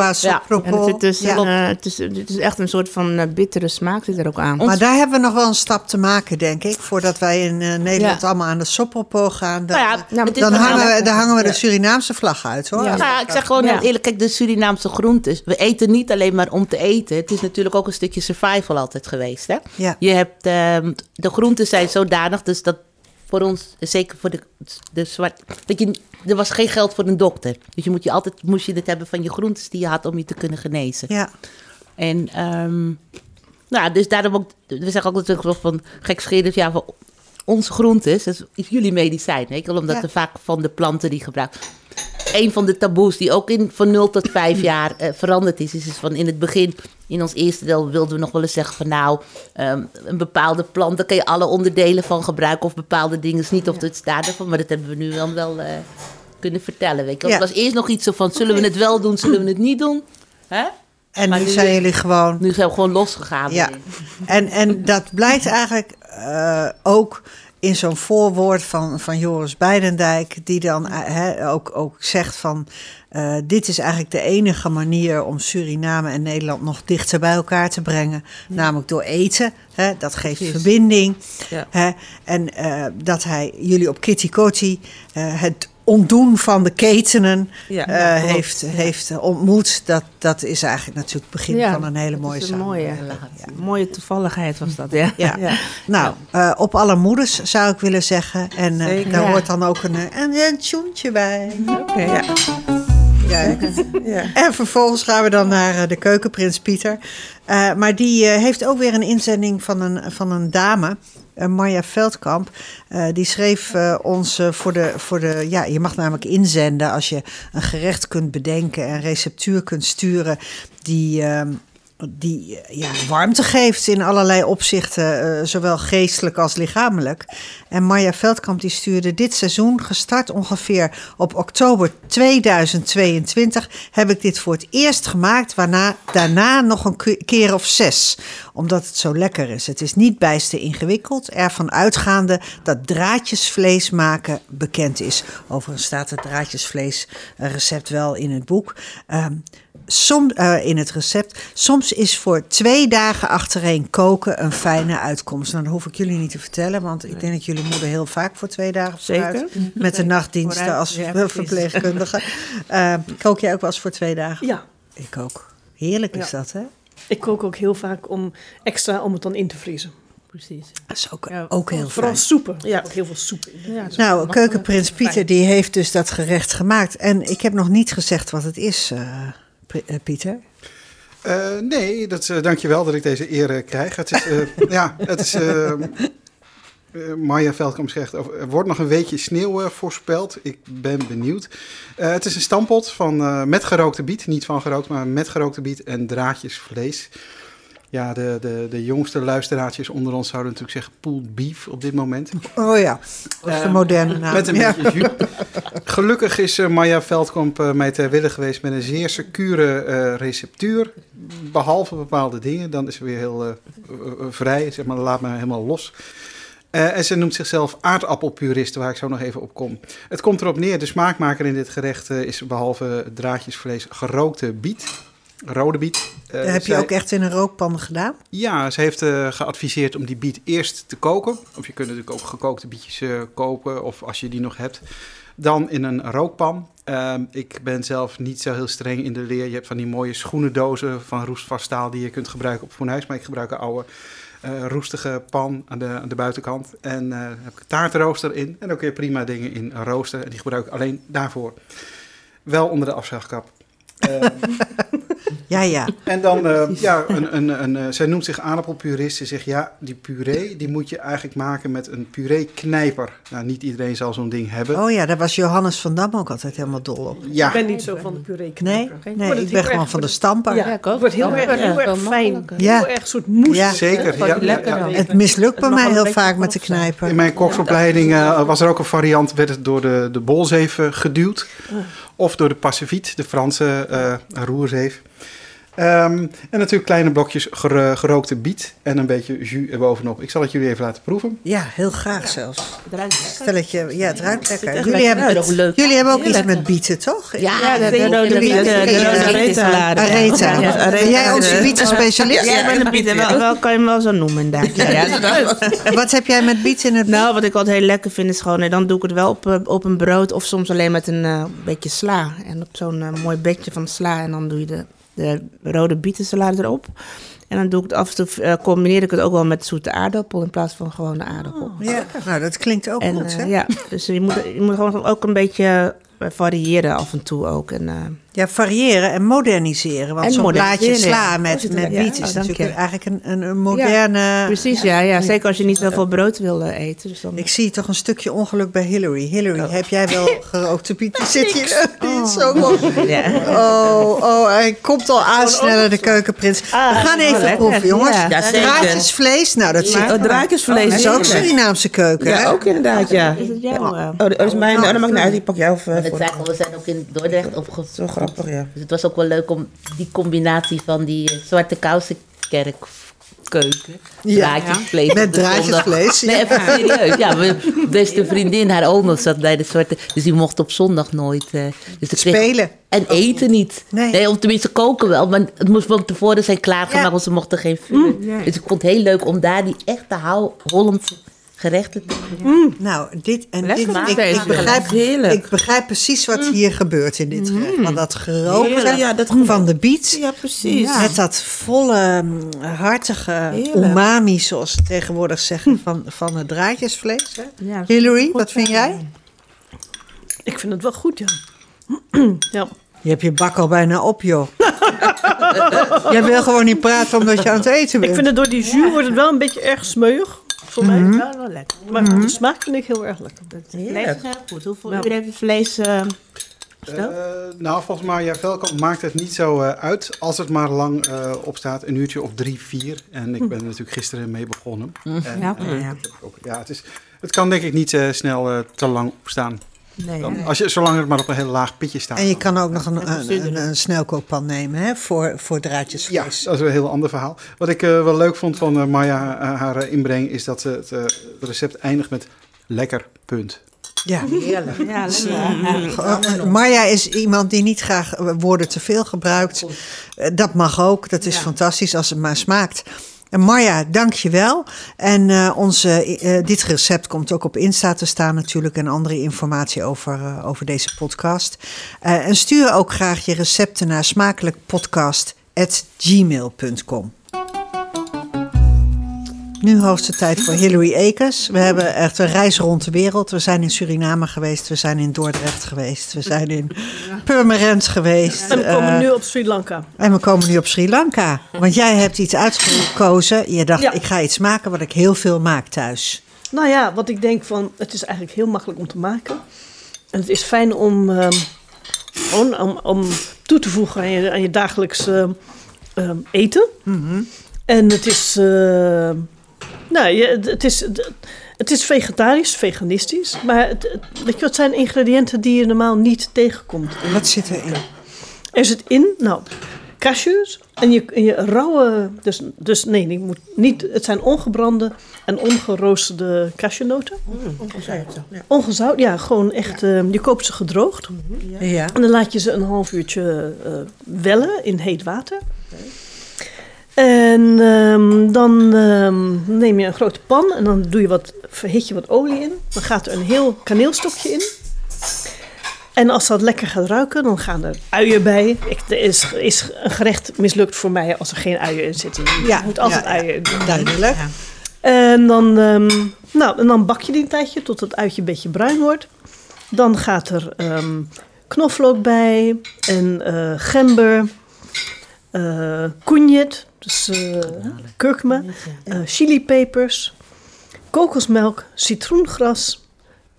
En het, zit dus, Ja. eh, het, is, het is echt een soort van eh, bittere smaak zit er ook aan. Maar daar hebben we nog wel een stap te maken, denk ik. Voordat wij in eh, Nederland Ja. allemaal aan de sopropo gaan. Dan, Nou ja, Ja, is dan, hangen we, dan hangen we de Surinaamse vlag uit, hoor. Ja. Nou ja, ik zeg gewoon Ja. heel eerlijk, kijk, de Surinaamse groentes. We eten niet alleen maar om te eten. Het is natuurlijk ook een stukje survival altijd geweest. Hè? Ja. Je hebt, ehm, de groenten zijn zodanig, dus dat voor ons, zeker voor de, de zwart, dat je, er was geen geld voor een dokter. Dus je moet je altijd, moest je het hebben van je groentes die je had om je te kunnen genezen. Ja. En ehm, nou, dus daarom ook, we zeggen ook natuurlijk van gekscherend, ja, voor onze groentes, dat is jullie medicijn. Weet je omdat Ja. er vaak van de planten die gebruikt. Een van de taboes die ook in, van 0 tot 5 jaar eh, veranderd is, is, is van in het begin, in ons eerste deel wilden we nog wel eens zeggen van nou, ehm, een bepaalde plant, daar kun je alle onderdelen van gebruiken of bepaalde dingen is niet of het staat ervan, maar dat hebben we nu dan wel eh, kunnen vertellen. Weet je. Ja. Het was eerst nog iets zo van, zullen we het wel doen, zullen we het niet doen? En nu nu- zijn jullie gewoon Nu zijn we gewoon losgegaan. Ja, en, en dat blijkt eigenlijk eh, ook in zo'n voorwoord van, van Joris Beidendijk, die dan eh, ook, ook zegt van. eh, dit is eigenlijk de enige manier om Suriname en Nederland nog dichter bij elkaar te brengen. Namelijk door eten. Hè, dat geeft Precies. verbinding. Ja. Hè, en eh, dat hij jullie op Kitty Kotti eh, het ontdoen van de ketenen Ja, eh, ja, heeft, heeft ontmoet. Dat, dat is eigenlijk natuurlijk het begin Ja, van een hele mooie een mooie, toevalligheid was dat, ja. Ja. Nou, eh, op alle moeders zou ik willen zeggen. En eh, daar hoort dan ook een, een, een tjoentje bij. Oké. Ja. En vervolgens gaan we dan naar de keukenprins Pieter. Maar die heeft ook weer een inzending van een, van een dame. Eh, Marja Veldkamp. Eh, die schreef eh, ons voor, de, voor de. Ja, je mag namelijk inzenden als je een gerecht kunt bedenken en receptuur kunt sturen. Die. Die eh, warmte geeft in allerlei opzichten, eh, zowel geestelijk als lichamelijk. En Marja Veldkamp die stuurde dit seizoen, gestart ongeveer op oktober 2022, heb ik dit voor het eerst gemaakt, waarna daarna nog een ke- keer of zes, omdat het zo lekker is. Het is niet bijster ingewikkeld, ervan uitgaande dat draadjesvlees maken bekend is. Overigens staat het draadjesvlees eh, wel in het boek. Ehm, Som, eh, in het recept. Soms is voor twee dagen achtereen koken een fijne uitkomst. Nou, dat hoef ik jullie niet te vertellen, want ik denk dat jullie moeder heel vaak voor twee dagen vooruit. Zeker. Met de nachtdiensten Vooruit, als ja, verpleegkundige. Eh, kook jij ook wel eens voor twee dagen? Ja, Ik ook. Heerlijk is Ja. dat, hè? ik kook ook heel vaak om extra om het dan in te vriezen. Precies. Dat is ook, Ja, ook heel Vooral fijn. soepen. Ja. Ook heel veel soep. Ja, Nou, keukenprins. Pieter die heeft dus dat gerecht gemaakt. En ik heb nog niet gezegd wat het is, eh, Pieter. Eh, nee, dat, uh, dankjewel dat ik deze eer eh, krijg. Het is, eh, ja, het is... eh eh, Marja Veldkamp zegt, er wordt nog een weekje sneeuw eh, voorspeld. Ik ben benieuwd. Eh, het is een stampot van, eh, met gerookte biet. Niet van gerookt, maar met gerookte biet en draadjes vlees. Ja, de, de, de jongste luisteraartjes onder ons zouden natuurlijk zeggen pulled beef op dit moment. Oh ja, dat is de Eh, moderne naam. Met een Ja. beetje jus. Gelukkig is eh, Maya Veldkamp eh, mij ter wille geweest met een zeer secure eh, receptuur. Behalve bepaalde dingen, dan is ze weer heel vrij. Zeg maar, laat me helemaal los. En ze noemt zichzelf aardappelpuriste, waar ik zo nog even op kom. Het komt erop neer, de smaakmaker in dit gerecht is behalve draadjesvlees gerookte biet. Rode biet. Eh, heb je ook echt in een rookpan gedaan? Ja, ze heeft eh, geadviseerd om die biet eerst te koken. Of je kunt natuurlijk ook gekookte bietjes eh, kopen, of als je die nog hebt. Dan in een rookpan. Ehm, ik ben zelf niet zo heel streng in de leer. Je hebt van die mooie schoenendozen van roestvast staal die je kunt gebruiken op fornuis. Maar ik gebruik een oude roestige pan aan de, aan de buitenkant. En eh heb ik een taartrooster in. En ook kun je prima dingen in roosteren. En die gebruik ik alleen daarvoor. Wel onder de afzuigkap. Ja, ja. en dan, eh, ja, een, een, een, eh, zij noemt zich aardappelpurist. Ze zegt, ja, die puree, die moet je eigenlijk maken met een puree-knijper. Nou, niet iedereen zal zo'n ding hebben. Oh ja, daar was Johannes van Dam ook altijd helemaal dol op. ja, Ik ben niet zo van de puree Nee, knijper. nee ik het ben gewoon van de stamper. Ja, ik ook. het wordt heel erg, heel erg fijn. Ja. Heel erg soort moes. Ja. zeker. Ja, lekker ja. Het mislukt bij mij heel een vaak met de knijper. In mijn koksopleiding eh, was er ook een variant, werd het door de, de bolzeef eh, geduwd. Of door de passeviet, de Franse eh, roerzeef. Ehm, en natuurlijk kleine blokjes gero- gerookte biet en een beetje jus erbovenop. Ik zal het jullie even laten proeven. Ja, heel graag zelfs. Het ruikt lekker. Stelletje, ja, het ruikt lekker. echt Jullie lekker hebben, leuk. jullie hebben ook iets met bieten, toch? Ja, Ja, de, de, zeker. rode biet, de, de, reetsalade. Areta. Ja, Ben areta. jij onze bietenspecialist? Ja, ik ben een biet. en Wel, wel kan je hem wel zo noemen inderdaad. Ja, ja. En Wat heb jij met bieten in het Nou, wat ik altijd heel lekker vind is gewoon, eh, dan doe ik het wel op, eh, op een brood of soms alleen met een eh, beetje sla. En op zo'n mooi bedje van sla en dan doe je de, de rode bietensalade erop. En dan doe ik het af en toe, eh, combineer ik het ook wel met zoete aardappel in plaats van gewone aardappel. Ja, nou dat klinkt ook en goed, eh, hè? ja, dus je moet, je moet gewoon ook een beetje eh, variëren af en toe ook. En, eh, Ja, variëren en moderniseren. Want zo'n blaadje sla met, Oh, met lekker. biet is oh, dank natuurlijk je. eigenlijk een, een, een moderne... precies, ja, ja. Zeker als je niet zoveel brood wil eh, eten. Dus dan, Ik zie toch een stukje ongeluk bij Hillary. Hillary, heb jij wel gerookte biet? Die zit hier. Is zo mooi. ja. Oh, oh, hij komt al aansnellen, de keukenprins. We gaan even lekker, proeven, jongens. ja. Draadjesvlees, nou dat zit... Oh, draadjesvlees. Dat is ook. Surinaamse keuken? Ja, ook inderdaad, ja. Is het jouw... eh, Oh, dat is mijn. Oh, dat maakt niet uit. Die pak jij eh, voor- we zijn ook in Dordrecht opgegroeid. Grappig, ja. Dus het was ook wel leuk om die combinatie van die eh, zwarte kousenkerk keuken. Ja. draadjesvlees. Met draadjesvlees, ja. Nee, even serieus. Ja, mijn beste vriendin, haar oom zat bij de zwarte. Dus die mocht op zondag nooit. eh, dus kreeg- Spelen. En eten niet. Nee. Nee. of tenminste koken wel. Maar het moest van tevoren zijn klaargemaakt, Ja. want ze mochten geen vuur. Dus ik vond het heel leuk om daar die echte hou Hollandse gerechten te Nou, dit en Lekker dit. Ik, ik, begrijp, Heerlijk. ik begrijp precies wat hier gebeurt in dit gerecht. Want dat gerookte Heerlijk, ja, dat van de biet. Ja, precies. Met dat volle, mm, hartige Heerlijk. umami, zoals ze tegenwoordig zeggen, van, van het draadjesvlees. Hè? ja, Hillary, wat vind zijn. jij? Ik vind het wel goed, ja. ja. Je hebt je bak al bijna op, joh. Jij wil gewoon niet praten omdat je aan het eten bent. Ik vind het door die jus wordt het wel een beetje erg smeuig. Voor mij. Ja, wel lekker. Maar de smaak vind ik heel erg lekker. Het vlees is heel goed. Hoeveel uur heeft het vlees eh gesteld? Eh, nou, volgens Marja Velkamp maakt het niet zo eh, uit als het maar lang eh opstaat. Een uurtje of drie, vier. En ik ben er natuurlijk gisteren mee begonnen. En, Ja, ja. ja, het, is, het kan denk ik niet eh, snel eh, te lang opstaan. Nee, Dan, nee. als je, zolang het maar op een heel laag pitje staat. En je kan ook nog een, een, een, een snelkookpan nemen hè, voor, voor Ja, draadjesvlees. dat is een heel ander verhaal. Wat ik eh, wel leuk vond van eh, Marja, eh, haar inbreng, is dat ze het eh, recept eindigt met lekker, punt. Ja. Heerlijk. Ja, lekker. Uh, Marja is iemand die niet graag uh, woorden te veel gebruikt. Uh, dat mag ook, dat is fantastisch als het maar smaakt. En Marja, dank je wel. En uh, onze, uh, dit recept komt ook op Insta te staan natuurlijk... en andere informatie over, over deze podcast. En stuur ook graag je recepten naar smakelijkpodcast.gmail.com. Nu hoogste tijd voor Hillary Ekers. We hebben echt een reis rond de wereld. We zijn in Suriname geweest, we zijn in Dordrecht geweest, we zijn in Purmerend geweest. En we komen uh, nu op Sri Lanka. En we komen nu op Sri Lanka. Want jij hebt iets uitgekozen. Je dacht, Ja. ik ga iets maken wat ik heel veel maak thuis. Nou ja, wat ik denk van, het is eigenlijk heel makkelijk om te maken. En het is fijn om, um, om, om toe te voegen aan je, aan je dagelijks um, um, eten. Mm-hmm. En het is, uh, nou, je, het, is, het is vegetarisch, veganistisch. Maar het, het, weet je, wat zijn ingrediënten die je normaal niet tegenkomt. Wat zit erin? Er zit in, nou, cashews en je, en je rauwe, dus, dus nee, die moet niet, het zijn ongebrande en ongeroosterde cashewnoten. Ja. Ongezout, ja, gewoon echt, eh, je koopt ze gedroogd. Ja. En dan laat je ze een half uurtje eh, wellen in heet water. En ehm, dan ehm, neem je een grote pan en dan doe je wat, verhit je wat olie in. Dan gaat er een heel kaneelstokje in. En als dat lekker gaat ruiken, dan gaan er uien bij. Ik, er is, is een gerecht mislukt voor mij als er geen uien in zitten. Je Ja, moet altijd ja, ja. uien in doen. Duidelijk. En dan, ehm, nou, en dan bak je die een tijdje tot het uitje een beetje bruin wordt. Dan gaat er ehm, knoflook bij en eh, gember, eh courgette, dus eh kurkuma, eh chilipepers, kokosmelk, citroengras,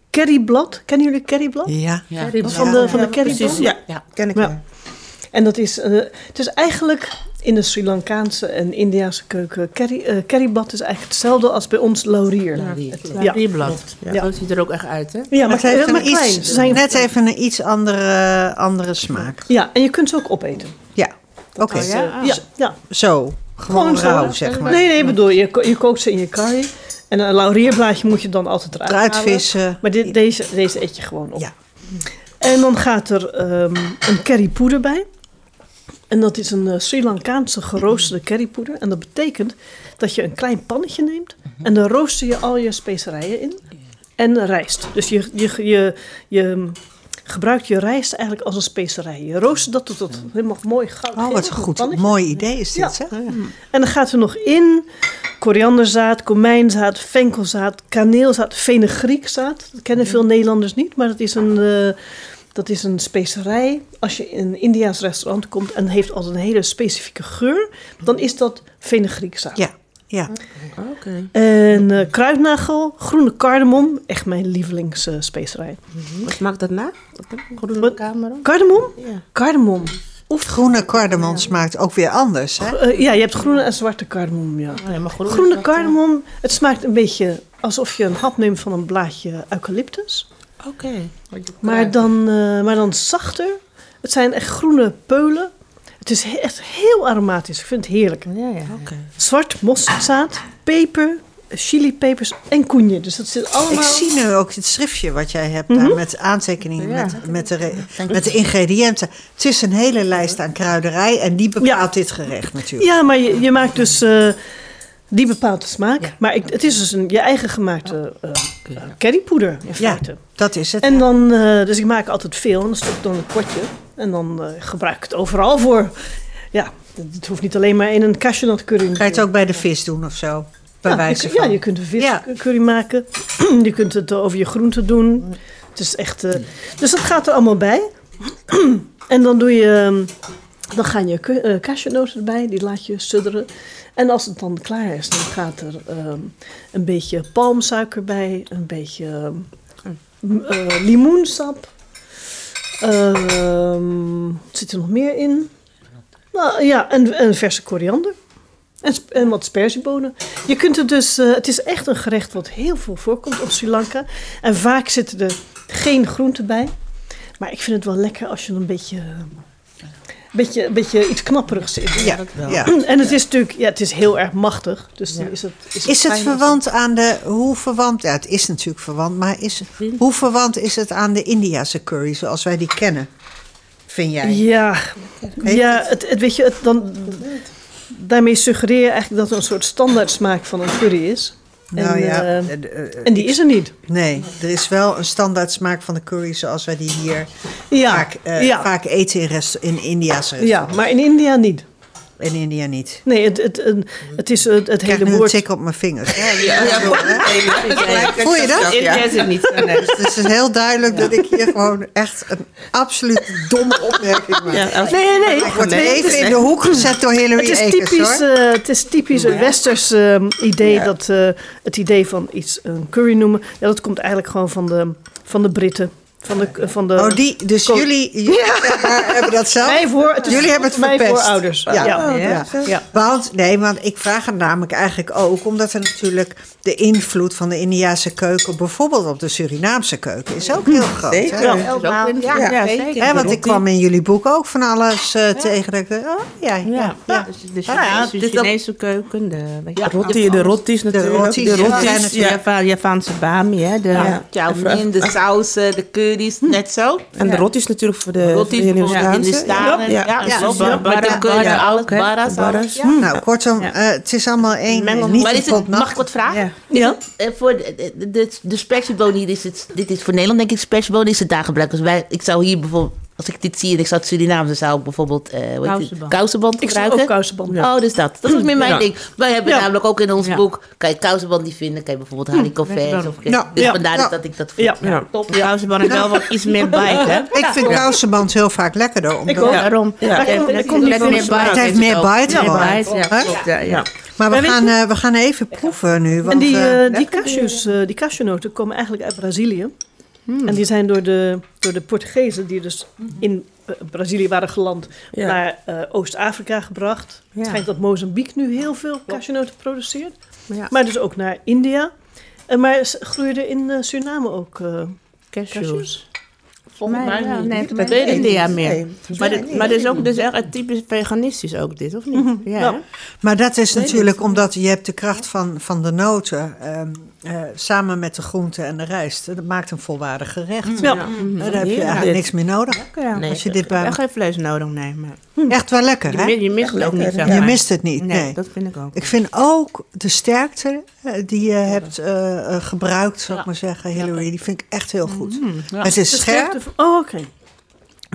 curryblad. Kennen jullie curryblad? Ja. Ja. Van de, van de curryblad? Precies, ja. Ja. Ken ik Ja. wel. En dat is, eh, het is eigenlijk in de Sri Lankaanse en Indiase keuken. Curry, eh, curryblad is eigenlijk hetzelfde als bij ons laurier. Laurier. Ja. Zo ziet er ook echt uit, hè? Ja, maar, Maar het heeft maar een klein. iets, Ze zijn, net even een iets andere, andere smaak. Ja, en je kunt ze ook opeten. Oké. Eh, ja, ja. Zo, gewoon, zo. rauw, zeg maar. Nee, nee, bedoel, je, ko- je kookt ze in je curry. En een laurierblaadje moet je dan altijd eruit, Eruit halen. vissen. Maar dit, deze, deze eet je gewoon op. Ja. En dan gaat er ehm, een currypoeder bij. En dat is een eh, Sri Lankaanse geroosterde currypoeder. En dat betekent dat je een klein pannetje neemt. En dan rooster je al je specerijen in. En rijst. Dus je, je, je, je gebruikt je rijst eigenlijk als een specerij. Je roostert dat tot het helemaal mooi goud Oh, wat een goed. Mooi idee is dit, Ja. zeg. en dan gaat er nog in korianderzaad, komijnzaad, venkelzaad, kaneelzaad, fenugreekzaad. Dat kennen veel Nederlanders niet, maar dat is een, eh, dat is een specerij. Als je in een Indiaas restaurant komt en heeft als een hele specifieke geur, dan is dat fenugreekzaad. Ja, ja. Oké. En eh, kruidnagel, groene kardemom, echt mijn lievelingsspeceerij. Wat maakt dat na? Groene kamer. Kardemom? Ja. Kardemom. Groene cardamom smaakt ook weer anders, hè? Eh, ja, je hebt groene en zwarte kardemom, ja. Oh, ja, maar groene, Groene kardemom, het smaakt een beetje alsof je een hap neemt van een blaadje eucalyptus. Oké. Maar dan, eh, maar dan zachter. Het zijn echt groene peulen. Het is echt heel aromatisch. Ik vind het heerlijk. Ja, ja. Oké. Zwart mosterdzaad, peper, chilipepers en coenje. Dus dat zit allemaal... Ik zie nu ook het schriftje wat jij hebt Mhm. daar met aantekeningen Ja. met, met, de, met de ingrediënten. Het is een hele lijst aan kruiderij en die bepaalt Ja. dit gerecht natuurlijk. Ja, maar je, je maakt dus... eh, die bepaalt de smaak. Ja. Maar ik, het is dus een, je eigen gemaakte eh, currypoeder in Ja. feite. Dat is het. En dan, eh, dus ik maak altijd veel en dan stop ik dan een potje. En dan gebruik ik het overal voor. Ja, het hoeft niet alleen maar in een cashewnut curry. Ga je het ook bij de vis doen of zo? Bij ja, wijze van. ja, je kunt een Ja. viscurry maken. je kunt het over je groenten doen. Het is echt, dus dat gaat er allemaal bij. en dan doe je... ehm, Dan gaan je eh, cashewnoten erbij, die laat je sudderen. En als het dan klaar is, dan gaat er ehm, een beetje palmsuiker bij, een beetje ehm, eh, limoensap. Ehm, wat zit er nog meer in? Nou, ja, en, verse koriander. En, en wat sperziebonen. Je kunt het dus, eh, het is echt een gerecht wat heel veel voorkomt op Sri Lanka. En vaak zitten er geen groenten bij. Maar ik vind het wel lekker als je een beetje, beetje, een beetje iets knapperigs zit. Ja, ja. En het is natuurlijk, ja, het is heel erg machtig. Dus dan is het, is het, Is het verwant aan de, hoe verwant, ja het is natuurlijk verwant, maar is, hoe verwant is het aan de Indiase curry zoals wij die kennen, vind jij? Ja, ja het, het, weet je, het, dan, daarmee suggereer je eigenlijk dat er een soort standaard smaak van een curry is. Nou en, ja, eh, eh, eh, en die is er niet. nee, er is wel een standaard smaak van de curry zoals wij die hier Ja, vaak, ja, vaak eten in, rest, in Indiase ja, restaurants. maar in India niet. In India niet. Nee, het, het, het, het is het, Ik hele woord. tik op mijn vingers. Ja, Ja, ja, Voel je dat? Ja. is het niet. Nee. Dus het is heel duidelijk dat ik hier gewoon echt een absoluut domme opmerking maak. Nee, nee, Ik word Nee, even nee. in de hoek gezet door Hillary Het is typisch, hoor. eh, het is typisch een westers eh, idee, dat, eh, het idee van iets een curry noemen. Ja, dat komt eigenlijk gewoon van de, van de Britten. Van de, van de Oh, die, dus jullie, hebben dat zelf. Wij voor, het is jullie hebben het verpest. voorouders. Ja. Ja. Ja. Ja. Ja. Want, nee, want ik vraag het namelijk eigenlijk ook omdat er natuurlijk de invloed van de Indiase keuken, bijvoorbeeld op de Surinaamse keuken, is ook heel groot. hè? Zeker. Ja. Helemaal. Ja, Ja, zeker. Hè, want ik kwam in jullie boek ook van alles eh, tegen. Dat ik, oh, ja, ja, Ja, ja. Dus de ja, Chinese, is dat- Chinese keuken, de, Ja, de Rotti, de rotties natuurlijk. de zijn de Java, Javaanse bami, hè. De, de sausen, de curry's, net zo. En de rotties natuurlijk voor de Rotties voor de bijvoorbeeld in de Hindoestaanse. stalen. Ja. Ja. Met de alles, ook, Barra's. alles. Nou, kortom, Ja. eh, het is allemaal één. Niet Maar is mag ik wat vragen? Ja. Ja. Eh, voor de, de, de, de specbone hier is het, dit is voor Nederland denk ik specbone is het daar gebruikt. Dus wij, ik zou hier bijvoorbeeld, als ik dit zie en ik zou het Surinaam, dan zou ik bijvoorbeeld eh hoe heet het? Kousenband. kousenband Ik zou gebruiken. ook kousenband. Oh, dus dat. Dat is meer mijn Ja. ding. Wij hebben Ja. namelijk ook in ons Ja. boek, kan je kousenband niet vinden, kan je bijvoorbeeld je vers wel. of Ja. Dus Ja. vandaar Ja. dat ik dat vind. Ja. Ja. Top. De kousenban heeft wel wat iets meer bite, hè. Ik vind kousenband heel vaak lekkerder. Omdat, Ik ook. Ja, daarom. Ja. Het heeft meer bite. Ja, ja, ja, ja. Maar we gaan, eh, we gaan even proeven nu. Want, En die, eh, die, cashews, eh, die cashewnoten komen eigenlijk uit Brazilië. En die zijn door de, door de Portugezen, die dus in eh, Brazilië waren geland, Ja. naar eh, Oost-Afrika gebracht. Ja. Het schijnt dat Mozambique nu heel veel cashewnoten produceert. Ja. Maar dus ook naar India. En maar groeiden in eh, Suriname ook Cashews. cashews. Volgens mij ja, niet. nee, Dat weet ik niet. India meer. Nee. Maar, dit, maar dit is ook dus echt typisch veganistisch ook dit, of niet? Ja. Ja. Maar dat is natuurlijk omdat je hebt de kracht van, van de noten ehm, eh, samen met de groenten en de rijst. Dat maakt een volwaardig gerecht. Ja. Mhm. Daar heb je Ja. eigenlijk niks meer nodig. Ja. Nee. Als je dit bij... Echt geen vlees nodig, nee. Maar Echt wel lekker, je, hè? je mist het ook niet, zeg Je mist het niet, Nee, nee. dat vind ik ook. Ik vind ook de sterkte eh, die je hebt eh, eh, gebruikt, zou ik Ja. maar zeggen, Hillary. Die vind ik echt heel goed. Ja. Het is scherp, Oh, oké.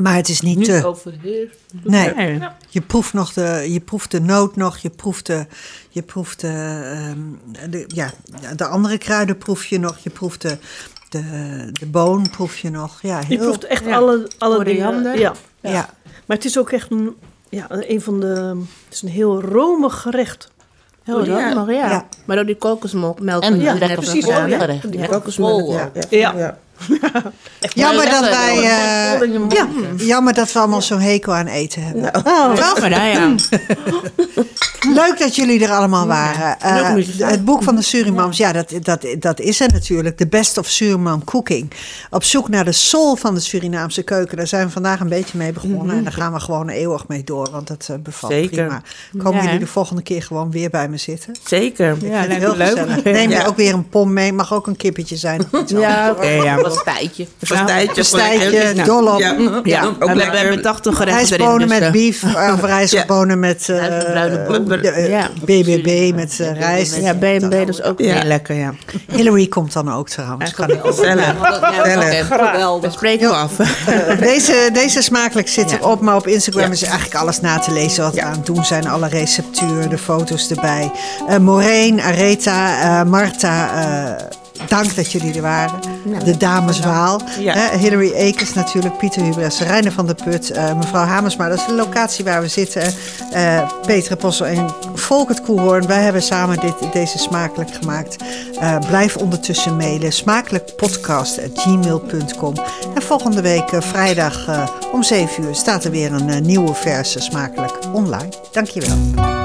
maar het is niet Niet te... overheerst. Nee, Nee. je proeft, nog de, je proeft de noot nog, je proeft de, je proeft de, ehm, de, ja, de andere kruiden proef je nog, je proeft de, de, de boon proef je nog. Ja, Je heel, proeft echt Ja. alle, alle dingen. Koriander. Ja. ja. Maar het is ook echt een, ja, een van de... Het is een heel romig gerecht. Heel Ja. romig, ja. Ja. Maar door die kokosmelk melk En je ja, precies. Oh, ja. Ja. Kokosmelk, ja. Ja. ja. Jammer dat wij, eh, ja, jammer dat we allemaal zo'n hekel aan eten hebben. Oh, Toch? Maar daar, ja. Leuk dat jullie er allemaal waren. Eh, het boek van de Surimams, ja, dat, dat, dat is er natuurlijk. The Best of Suriname Cooking. Op zoek naar de soul van de Surinaamse keuken. Daar zijn we vandaag een beetje mee begonnen. En daar gaan we gewoon eeuwig mee door, want dat eh, bevalt Zeker. prima. Komen Ja, jullie de volgende keer gewoon weer bij me zitten? Zeker. Ja, Ik vind lijkt het me heel leuk. gezellig. Neem je Ja. ook weer een pom mee. Mag ook een kippetje zijn. of iets Ja, oké, ja. Pastijtje. Pastijtje, Ja. dol op. Ja. Ja, ook we, we lekker. hebben 80 gerechten erin. Rijstbonen met beef, eh, of rijstbonen met eh, de, eh, Ja. BBB met rijst. Ja, B&B, dat is ook Ja. heel lekker, ja. Hillary komt dan ook trouwens. Kan ik- Gezellig. Oké, Dat geweldig. spreken we af. Deze, deze smakelijk zit Ja. erop, maar op Instagram is eigenlijk alles na te lezen wat we aan het doen zijn. Alle receptuur, de foto's erbij. Eh Maureen, Aretha, eh, Marta, eh, dank dat jullie er waren. de dames Waal. Ja. Eh, Hillary Ekers natuurlijk, Pieter Hubres, Reiner van der Put, eh, mevrouw Hamersma. Dat is de locatie waar we zitten. Eh Peter Possel en Volkert Koelhoorn. Wij hebben samen dit, deze smakelijk gemaakt. Eh, blijf ondertussen mailen. Smakelijkpodcast.gmail.com En volgende week eh, vrijdag eh, om 7 uur staat er weer een eh, nieuwe verse Smakelijk online. Dankjewel.